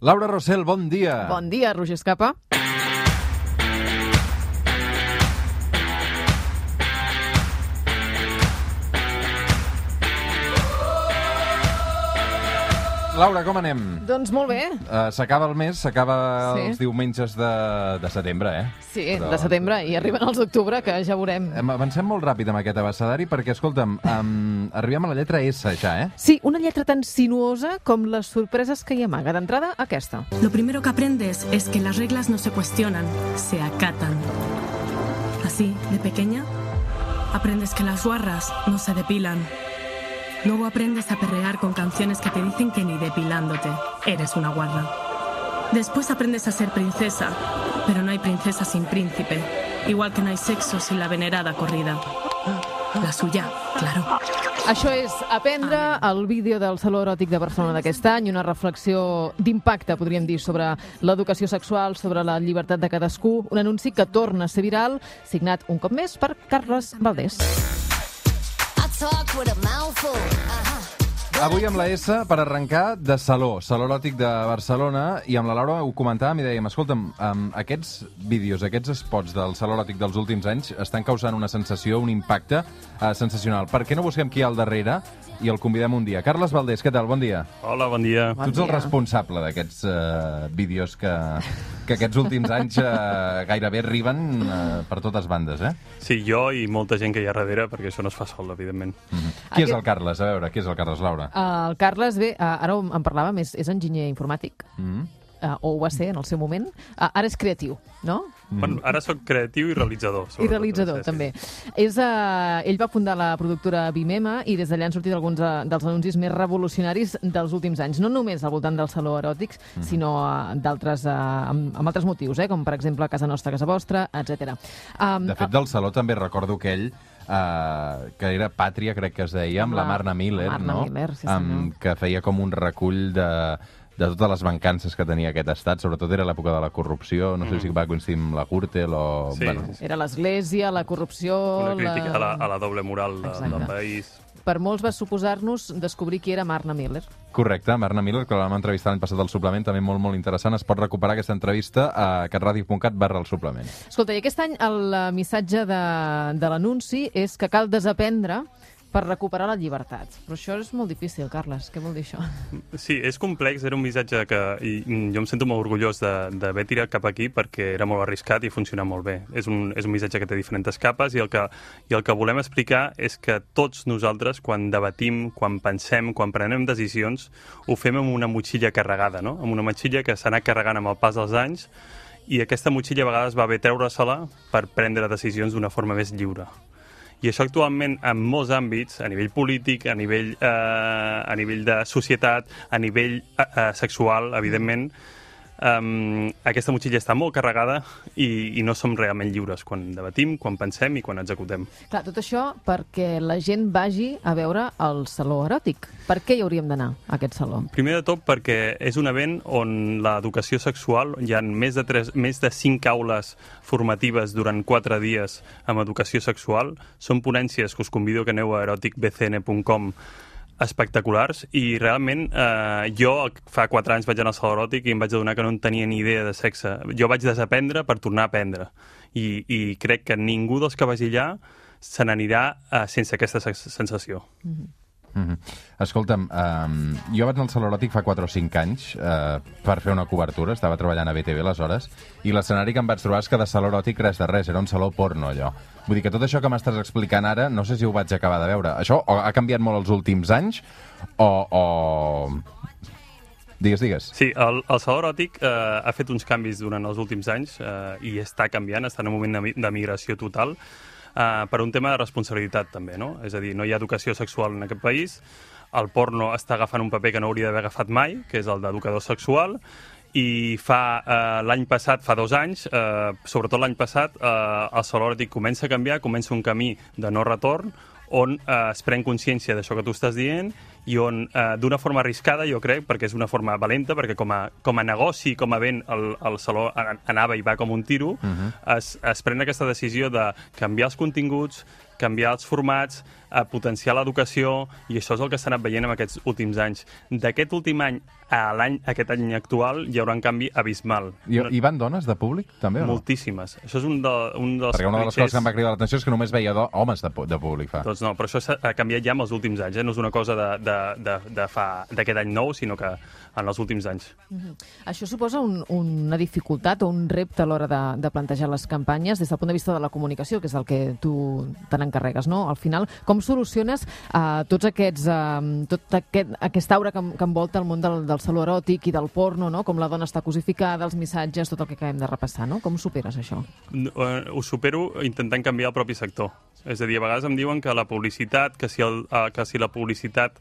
Laura Rossell, bon dia. Bon dia, Roger Escapa. Laura, com anem? Doncs molt bé. Uh, s'acaba el mes, s'acaba Sí. els diumenges de, de setembre, eh? Sí, Però- de setembre i arriben els d'octubre, que ja veurem. Em avancem molt ràpid amb aquest abecedari perquè, escolta'm, um, arribem a la lletra S ja, eh? Sí, una lletra tan sinuosa com les sorpreses que hi amaga. D'entrada, aquesta. Lo primero que aprendes es que las reglas no se cuestionan, se acatan. Así, de pequeña, aprendes que las guarras no se depilan. Luego aprendes a perrear con canciones que te dicen que ni depilándote eres una guarra. Después aprendes a ser princesa, pero no hay princesa sin príncipe, igual que no hay sexo sin la venerada corrida. La suya, claro. Això és aprendre el vídeo del Saló Eròtic de Barcelona d'aquest any, una reflexió d'impacte, podríem dir, sobre l'educació sexual, sobre la llibertat de cadascú, un anunci que torna a ser viral, signat un cop més per Carles Valdés. Talk with a mouthful. Uh-huh. Avui amb la S per arrencar de Saló, Saló Eròtic de Barcelona, i amb la Laura ho comentàvem i dèiem, escolta'm, um, aquests vídeos, aquests spots del Saló Eròtic dels últims anys estan causant una sensació, un impacte uh, sensacional. Per què no busquem qui hi ha al darrere i el convidem un dia? Carles Valdés, què tal? Bon dia. Hola, bon dia. Bon tu ets el dia. responsable d'aquests uh, vídeos que, que aquests últims anys uh, gairebé arriben uh, per totes bandes, eh? Sí, jo i molta gent que hi ha darrere, perquè això no es fa sol, evidentment. Qui és el Carles? A veure, qui és el Carles Laura? El Carles, bé, uh, ara en parlàvem, és, és enginyer informàtic, Mm. uh, o ho va ser en el seu moment. Uh, ara és creatiu, no? Mm. Bueno, ara sóc creatiu i realitzador. I realitzador, sí, sí. també. És, uh, ell va fundar la productora Vimema i des d'allà han sortit alguns dels anuncis més revolucionaris dels últims anys. No només al voltant del saló eròtics, Mm. sinó uh, d'altres, uh, amb, amb altres motius, eh? com per exemple Casa Nostra, Casa Vostra, etc. Um, De fet, del Saló també recordo aquell uh, que era Pàtria, crec que es deia, amb la la- Marna Miller, Marna no? Miller, sí, senyor. que feia com un recull de, de totes les mancances que tenia aquest estat, sobretot era l'època de la corrupció, no sé si va coincidir amb la Gürtel o... Mm. Sí, bueno. Era l'església, la corrupció... Una crítica la... a, la, a la doble moral de, del país. Per molts va suposar-nos descobrir qui era Marna Miller. Correcte, Marna Miller, que la vam entrevistar l'any passat al suplement, també molt, molt interessant. Es pot recuperar aquesta entrevista a catradio.cat barra el suplement. Escolta, i aquest any el eh, missatge de, de l'anunci és que cal desaprendre per recuperar la llibertat. Però això és molt difícil, Carles. Què vol dir això? Sí, és complex, era un missatge que i, jo em sento molt orgullós d'haver tirat cap aquí perquè era molt arriscat i funciona molt bé. És un, és un missatge que té diferents capes i el que, i el que volem explicar és que tots nosaltres, quan debatim, quan pensem, quan prenem decisions, ho fem amb una motxilla carregada, no? amb una motxilla que s'ha anat carregant amb el pas dels anys i aquesta motxilla a vegades va bé treure-se-la per prendre decisions d'una forma més lliure. I això actualment en molts àmbits, a nivell polític, a nivell, eh, a nivell de societat, a nivell eh, eh, sexual, evidentment, um, aquesta motxilla està molt carregada i, i no som realment lliures quan debatim, quan pensem i quan executem. Clar, tot això perquè la gent vagi a veure el saló eròtic. Per què hi hauríem d'anar, a aquest saló? Primer de tot perquè és un event on l'educació sexual, hi ha més de, 3, més de 5 aules formatives durant 4 dies amb educació sexual. Són ponències que us convido que aneu a eroticbcn.com espectaculars i realment eh, jo fa 4 anys vaig anar al saló eròtic i em vaig adonar que no en tenia ni idea de sexe. Jo vaig desaprendre per tornar a aprendre i, i crec que ningú dels que vagi allà se n'anirà eh, sense aquesta sensació. Mm -hmm. Escolta'm, um, jo vaig anar al Saló fa 4 o 5 anys uh, per fer una cobertura, estava treballant a BTV aleshores, i l'escenari que em vaig trobar és que de Saló Eròtic res de res, era un saló porno allò. Vull dir que tot això que m'estàs explicant ara, no sé si ho vaig acabar de veure. Això o ha canviat molt els últims anys o... o... Digues, digues. Sí, el, el Saló Eròtic eh, ha fet uns canvis durant els últims anys eh, i està canviant, està en un moment de, de migració total eh, per un tema de responsabilitat també, no? És a dir, no hi ha educació sexual en aquest país, el porno està agafant un paper que no hauria d'haver agafat mai, que és el d'educador sexual, i fa eh, l'any passat, fa dos anys, eh, sobretot l'any passat, eh, el Saló Eròtic comença a canviar, comença un camí de no retorn, on eh, es pren consciència d'això que tu estàs dient i on, eh, d'una forma arriscada, jo crec, perquè és una forma valenta, perquè com a, com a negoci, com a vent, el, el saló an- anava i va com un tiro, uh -huh. es, es pren aquesta decisió de canviar els continguts, canviar els formats, a potenciar l'educació, i això és el que s'ha anat veient en aquests últims anys. D'aquest últim any a l'any aquest any actual hi haurà un canvi abismal. I, hi van dones de públic, també, o no? Moltíssimes. Això és un, de, un dels Perquè una de les coses que em va cridar l'atenció és que només veia do homes de, de públic, fa. Doncs no, però això s'ha ha canviat ja en els últims anys, eh? no és una cosa de, de, de, de fa d'aquest any nou, sinó que en els últims anys. Això suposa un, una dificultat o un repte a l'hora de, de plantejar les campanyes des del punt de vista de la comunicació, que és el que tu te n'encarregues, no? Al final, com soluciones uh, tots aquests, uh, tot aquest, aquesta aura que, que envolta el món del, del saló eròtic i del porno, no? Com la dona està cosificada, els missatges, tot el que acabem de repassar, no? Com superes això? No, eh, Ho supero intentant canviar el propi sector. És a dir, a vegades em diuen que la publicitat, que si, el, eh, que si la publicitat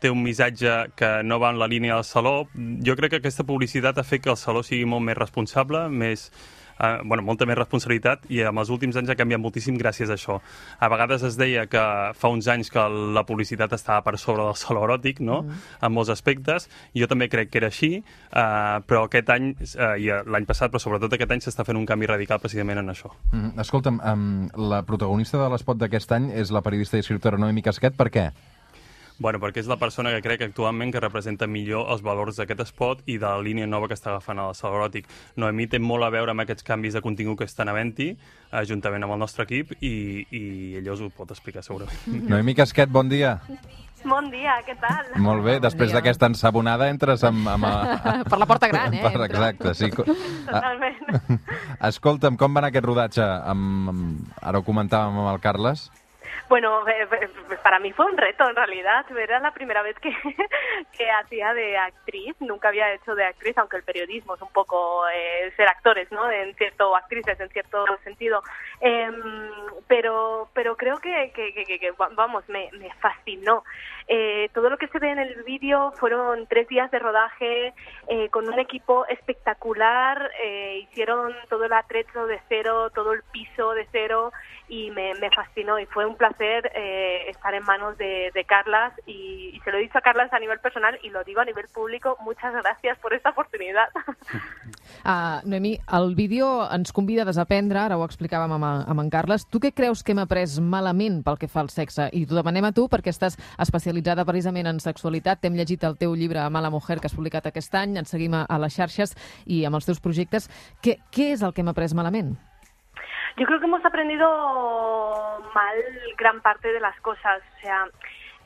té un missatge que no va en la línia del saló, jo crec que aquesta publicitat ha fet que el saló sigui molt més responsable, més, eh, bueno, molta més responsabilitat i en els últims anys ha canviat moltíssim gràcies a això. A vegades es deia que fa uns anys que la publicitat estava per sobre del saló eròtic, no? Mm. en molts aspectes, jo també crec que era així, eh, però aquest any, eh, i l'any passat, però sobretot aquest any s'està fent un canvi radical precisament en això. Mm, escolta'm, um, la protagonista de l'espot d'aquest any és la periodista i escriptora Noemi Casquet, per què? Bueno, perquè és la persona que crec actualment que representa millor els valors d'aquest espot i de la línia nova que està agafant el saló eròtic. Noemí té molt a veure amb aquests canvis de contingut que estan havent-hi, eh, juntament amb el nostre equip, i, i ella us ho pot explicar segurament. Noemi Casquet, bon dia. Bon dia, què tal? Molt bé, després dia. d'aquesta ensabonada entres amb... amb a... per la porta gran, eh? Per, exacte, sí. Totalment. Escolta'm, com va anar aquest rodatge? Amb, amb, ara ho comentàvem amb el Carles. Bueno, eh, eh, para mí fue un reto en realidad. Era la primera vez que, hacía de actriz. Nunca había hecho de actriz, aunque el periodismo es un poco eh, ser actores, ¿no? En cierto, actrices en cierto sentido. Em, pero, pero creo que, que, que- que- que, va- vamos, me, me fascinó. Eh, todo lo que se ve en el vídeo fueron tres días de rodaje eh, con un equipo espectacular. eh, hicieron todo el atrecho de cero, todo el piso de cero y me, me fascinó y fue un placer eh, estar en manos de, de Carlas y, y se lo he dicho a Carlas a nivel personal y lo digo a nivel público. Muchas gracias por esta oportunidad. Uh, Noemí, el vídeo ens convida a desaprendre, ara ho explicàvem amb, amb en Carles. Tu què creus que hem après malament pel que fa al sexe? I t'ho demanem a tu perquè estàs especialitzada precisament en sexualitat. T'hem llegit el teu llibre Mala Mujer que has publicat aquest any, ens seguim a, a les xarxes i amb els teus projectes. Què, què és el que hem après malament? Yo creo que hemos aprendido mal gran parte de las cosas. O sea,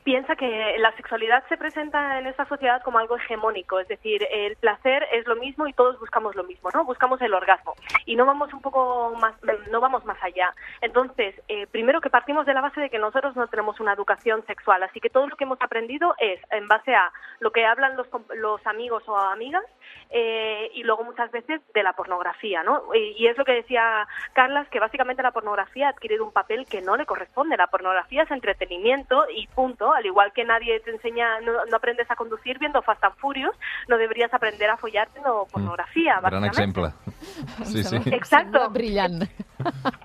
piensa que la sexualidad se presenta en esta sociedad como algo hegemónico, es decir, el placer es lo mismo y todos buscamos lo mismo, ¿no? Buscamos el orgasmo y no vamos un poco más, no vamos más allá. Entonces, eh, primero que partimos de la base de que nosotros no tenemos una educación sexual, así que todo lo que hemos aprendido es en base a lo que hablan los, los amigos o amigas eh, y luego muchas veces de la pornografía, ¿no? Y, y es lo que decía Carlas, que básicamente la pornografía ha adquirido un papel que no le corresponde. La pornografía es entretenimiento y punto. Al igual que nadie te enseña, no, no aprendes a conducir viendo Fast and Furious, no deberías aprender a follar viendo pornografía, Gran básicamente. exemple. Sí, sí. Exacto. Sembla Brillant.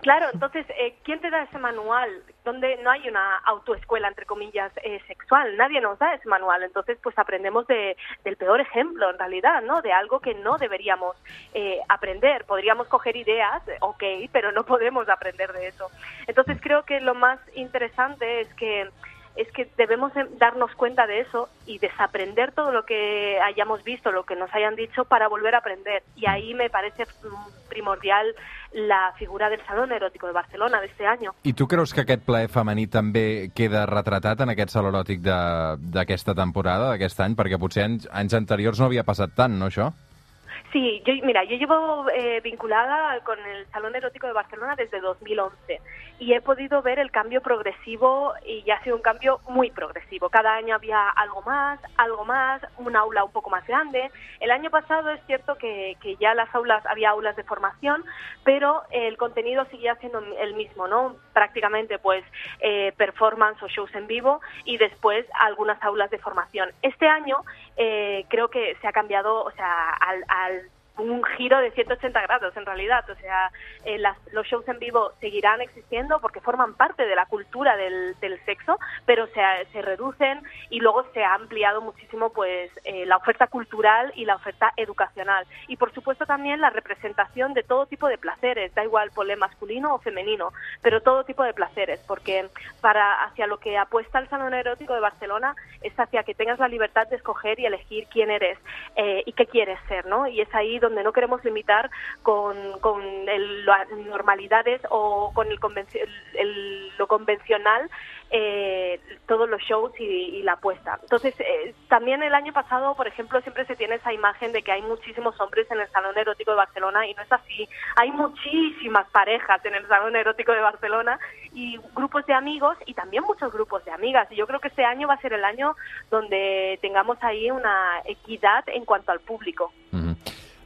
Claro, entonces, eh, ¿quién te da ese manual? Donde no hay una autoescuela, entre comillas, eh, sexual. Nadie nos da ese manual. Entonces, pues aprendemos de, del peor ejemplo, en realidad, ¿no? De algo que no deberíamos eh, aprender. Podríamos coger ideas, ok, pero no podemos aprender de eso. Entonces, creo que lo más interesante es que es que debemos em- darnos cuenta de eso y desaprender todo lo que hayamos visto, lo que nos hayan dicho, para volver a aprender. Y ahí me parece mm, primordial la figura del Salón Erótico de Barcelona de este año. I tu creus que aquest plaer femení també queda retratat en aquest saló eròtic d'aquesta temporada, d'aquest any? Perquè potser anys, anys anteriors no havia passat tant, no, això? Sí, yo, mira, yo llevo eh, vinculada con el Salón Erótico de Barcelona desde 2011 y he podido ver el cambio progresivo y ya ha sido un cambio muy progresivo. Cada año había algo más, algo más, un aula un poco más grande. El año pasado es cierto que, que ya las aulas, había aulas de formación, pero el contenido seguía siendo el mismo, ¿no? Prácticamente pues eh, performance o shows en vivo y después algunas aulas de formación. Este año eh, creo que se ha cambiado, o sea, al, al un giro de 180 grados en realidad. O sea, eh, las- los shows en vivo seguirán existiendo porque forman parte de la cultura del, del sexo, pero se, se reducen y luego se ha ampliado muchísimo pues eh, la oferta cultural y la oferta educacional. Y por supuesto también la representación de todo tipo de placeres, da igual pole masculino o femenino, pero todo tipo de placeres, porque para hacia lo que apuesta el Salón Erótico de Barcelona es hacia que tengas la libertad de escoger y elegir quién eres eh, y qué quieres ser, ¿no? Y es ahí donde no queremos limitar con, con las normalidades o con el, convenci- el- lo convencional eh, todos los shows y, la apuesta. Entonces, eh, también el año pasado, por ejemplo, siempre se tiene esa imagen de que hay muchísimos hombres en el Salón Erótico de Barcelona y no es así. Hay muchísimas parejas en el Salón Erótico de Barcelona y grupos de amigos y también muchos grupos de amigas. Y yo creo que este año va a ser el año donde tengamos ahí una equidad en cuanto al público. Mhm.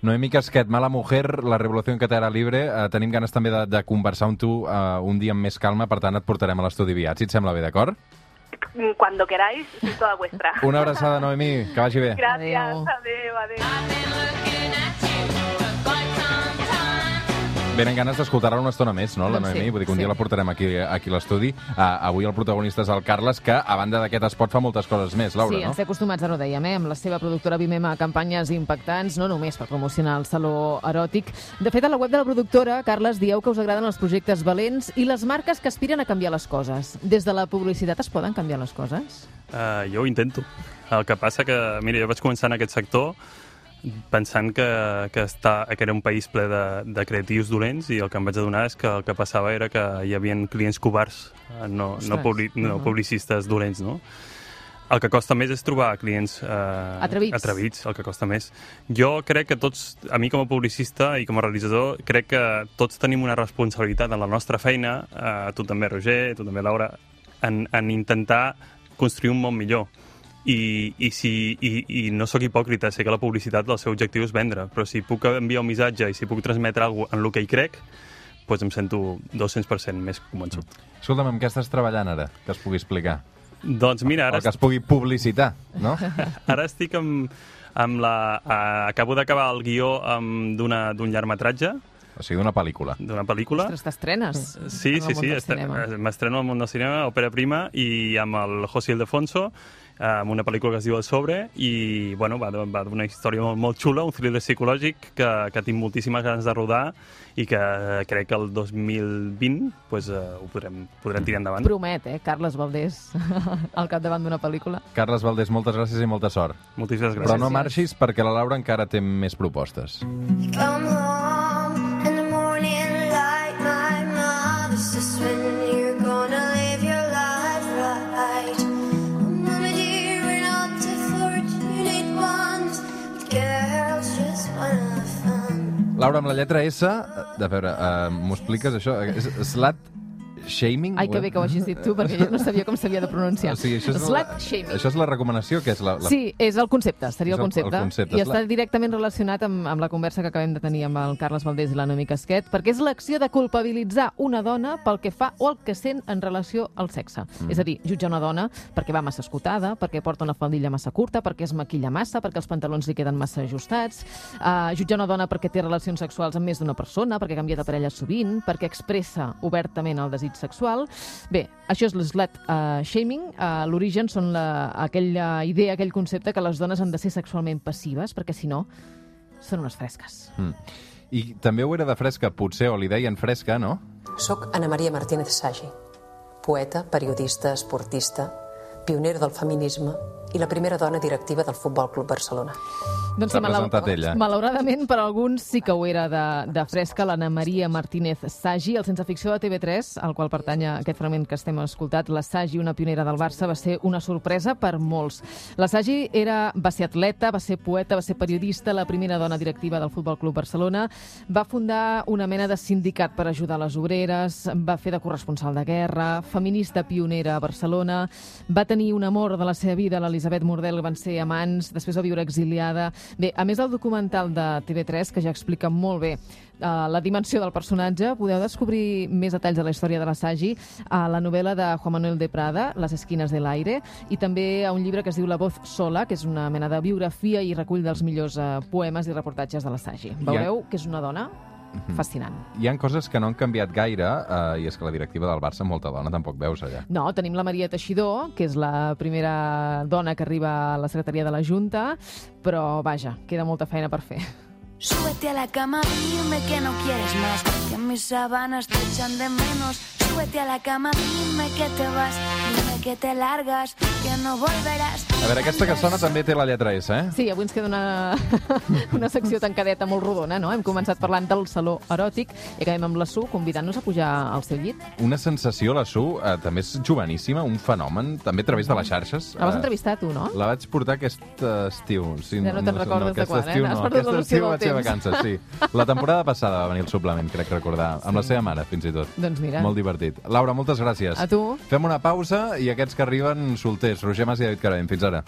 Noemi Casquet, Mala Mujer, La revolució en Catera Libre. Uh, tenim ganes també de, de conversar amb tu uh, un dia amb més calma, per tant et portarem a l'estudi aviat, si et sembla bé, d'acord? Cuando queráis, soy toda vuestra. Una abraçada, Noemi, que vagi bé. Gracias. Adeu. Adeu, adeu. Venen ganes d'escoltar-la una estona més, no, la Doncs sí, Noemi? Vull dir que un sí. dia la portarem aquí, aquí a l'estudi. Uh, avui el protagonista és el Carles, que a banda d'aquest espot fa moltes coses més, Laura, sí, no? ens té acostumats, ara ho dèiem, eh? amb la seva productora Vimem a campanyes impactants, no només per promocionar el saló eròtic. De fet, a la web de la productora, Carles, dieu que us agraden els projectes valents i les marques que aspiren a canviar les coses. Des de la publicitat es poden canviar les coses? Uh, jo ho intento. El que passa que, mira, jo vaig començar en aquest sector pensant que, que, està, que era un país ple de, de creatius dolents i el que em vaig adonar és que el que passava era que hi havia clients covards, eh, no, no, Ostres. publi, no Mhm. publicistes dolents, no? El que costa més és trobar clients eh, Atrevits. atrevits, el que costa més. Jo crec que tots, a mi com a publicista i com a realitzador, crec que tots tenim una responsabilitat en la nostra feina, eh, tu també, Roger, tu també, Laura, en, en intentar construir un món millor. I, i, si, i, i no sóc hipòcrita, sé que la publicitat el seu objectiu és vendre, però si puc enviar un missatge i si puc transmetre alguna en el que hi crec, doncs em sento 200% més convençut. Escolta'm, amb què estàs treballant ara, que es pugui explicar? Doncs mira, ara, El que es pugui publicitar, no? ara estic amb, amb la... Uh, acabo d'acabar el guió d'un llargmetratge, O sigui, d'una pel·lícula. d'una pel·lícula. Ostres, t'estrenes? Sí, en el sí, sí. este- cinema. eh, M'estreno al món del cinema, òpera prima, i amb el José Ildefonso, eh, amb una pel·lícula que es diu El Sobre, i bueno, va, de- va d'una història molt, molt xula, un thriller psicològic que, que tinc moltíssimes ganes de rodar i que eh, crec que el 2020 pues, eh, ho podrem, podrem tirar endavant. Promet, eh? Carles Valdés al capdavant d'una pel·lícula. Carles Valdés, moltes gràcies i molta sort. Moltíssimes Però gràcies. no marxis perquè la Laura encara té més propostes. Come home Laura, amb la lletra S, de veure, uh, m'ho expliques això? És slut shaming? Ai, que bé que ho hagis dit tu, perquè jo no sabia com s'havia de pronunciar. O sigui, això és, Slut la, shaming. això és la recomanació, que és la... la... Sí, és el concepte, seria el el- el concepte. concepte. I està la- directament relacionat amb, amb la conversa que acabem de tenir amb el Carles Valdés i la Noemi Casquet, perquè és l'acció de culpabilitzar una dona pel que fa o el que sent en relació al sexe. Mm. És a dir, jutjar una dona perquè va massa escotada, perquè porta una faldilla massa curta, perquè es maquilla massa, perquè els pantalons li queden massa ajustats, uh, jutjar una dona perquè té relacions sexuals amb més d'una persona, perquè canvia de parella sovint, perquè expressa obertament el desig sexual. Bé, això és l'slut uh, shaming. Uh, L'origen són la, aquella idea, aquell concepte que les dones han de ser sexualment passives, perquè si no, són unes fresques. Mm. I també ho era de fresca, potser, o li deien fresca, no? Soc Ana Maria Martínez Sagi, poeta, periodista, esportista, pionera del feminisme i la primera dona directiva del Futbol Club Barcelona. Doncs S'ha presentat ella. Malauradament, per alguns sí que ho era de, de fresca, l'Anna Maria Martínez Sagi, el sense ficció de TV3, al qual pertany aquest fragment que estem escoltat, la Sagi, una pionera del Barça, va ser una sorpresa per molts. La Sagi era, va ser atleta, va ser poeta, va ser periodista, la primera dona directiva del Futbol Club Barcelona, va fundar una mena de sindicat per ajudar les obreres, va fer de corresponsal de guerra, feminista pionera a Barcelona, va tenir un amor de la seva vida, l'Elisabet Elisabet Mordel van ser amants, després va viure exiliada. Bé, a més del documental de TV3, que ja explica molt bé uh, la dimensió del personatge, podeu descobrir més detalls de la història de l'Assagi a la novel·la de Juan Manuel de Prada, Les esquines de l'aire, i també a un llibre que es diu La voz sola, que és una mena de biografia i recull dels millors uh, poemes i reportatges de l'Assagi. Veureu que és una dona fascinant. Hi han coses que no han canviat gaire, eh, i és que la directiva del Barça, molta dona, tampoc veus allà. No, tenim la Maria Teixidor, que és la primera dona que arriba a la secretaria de la Junta, però vaja, queda molta feina per fer. Súbete a la cama, dime que no quieres más, que mis sábanas te echan de menos. Súbete a la cama, dime que te vas, que te largas, que no volverás. A veure, aquesta que sona també té la lletra S, eh? Sí, avui ens queda una, una secció tancadeta molt rodona, no? Hem començat parlant del saló eròtic i acabem amb la Su convidant-nos a pujar al seu llit. Una sensació, la Su, eh, també és joveníssima, un fenomen, també a través de les xarxes. La vas Eh, entrevistar tu, no? La vaig portar aquest estiu. Sí, Ja no te'n recordes de aquest quan, eh? estiu Has no. Aquest estiu vaig fer temps. vacances, sí. La temporada passada va venir el suplement, crec recordar, amb la seva mare, fins i tot. Doncs mira. Molt divertit. Laura, moltes gràcies. A tu. Fem una pausa i aquests que arriben solters. Roger Mas i David Carabem. Fins ara.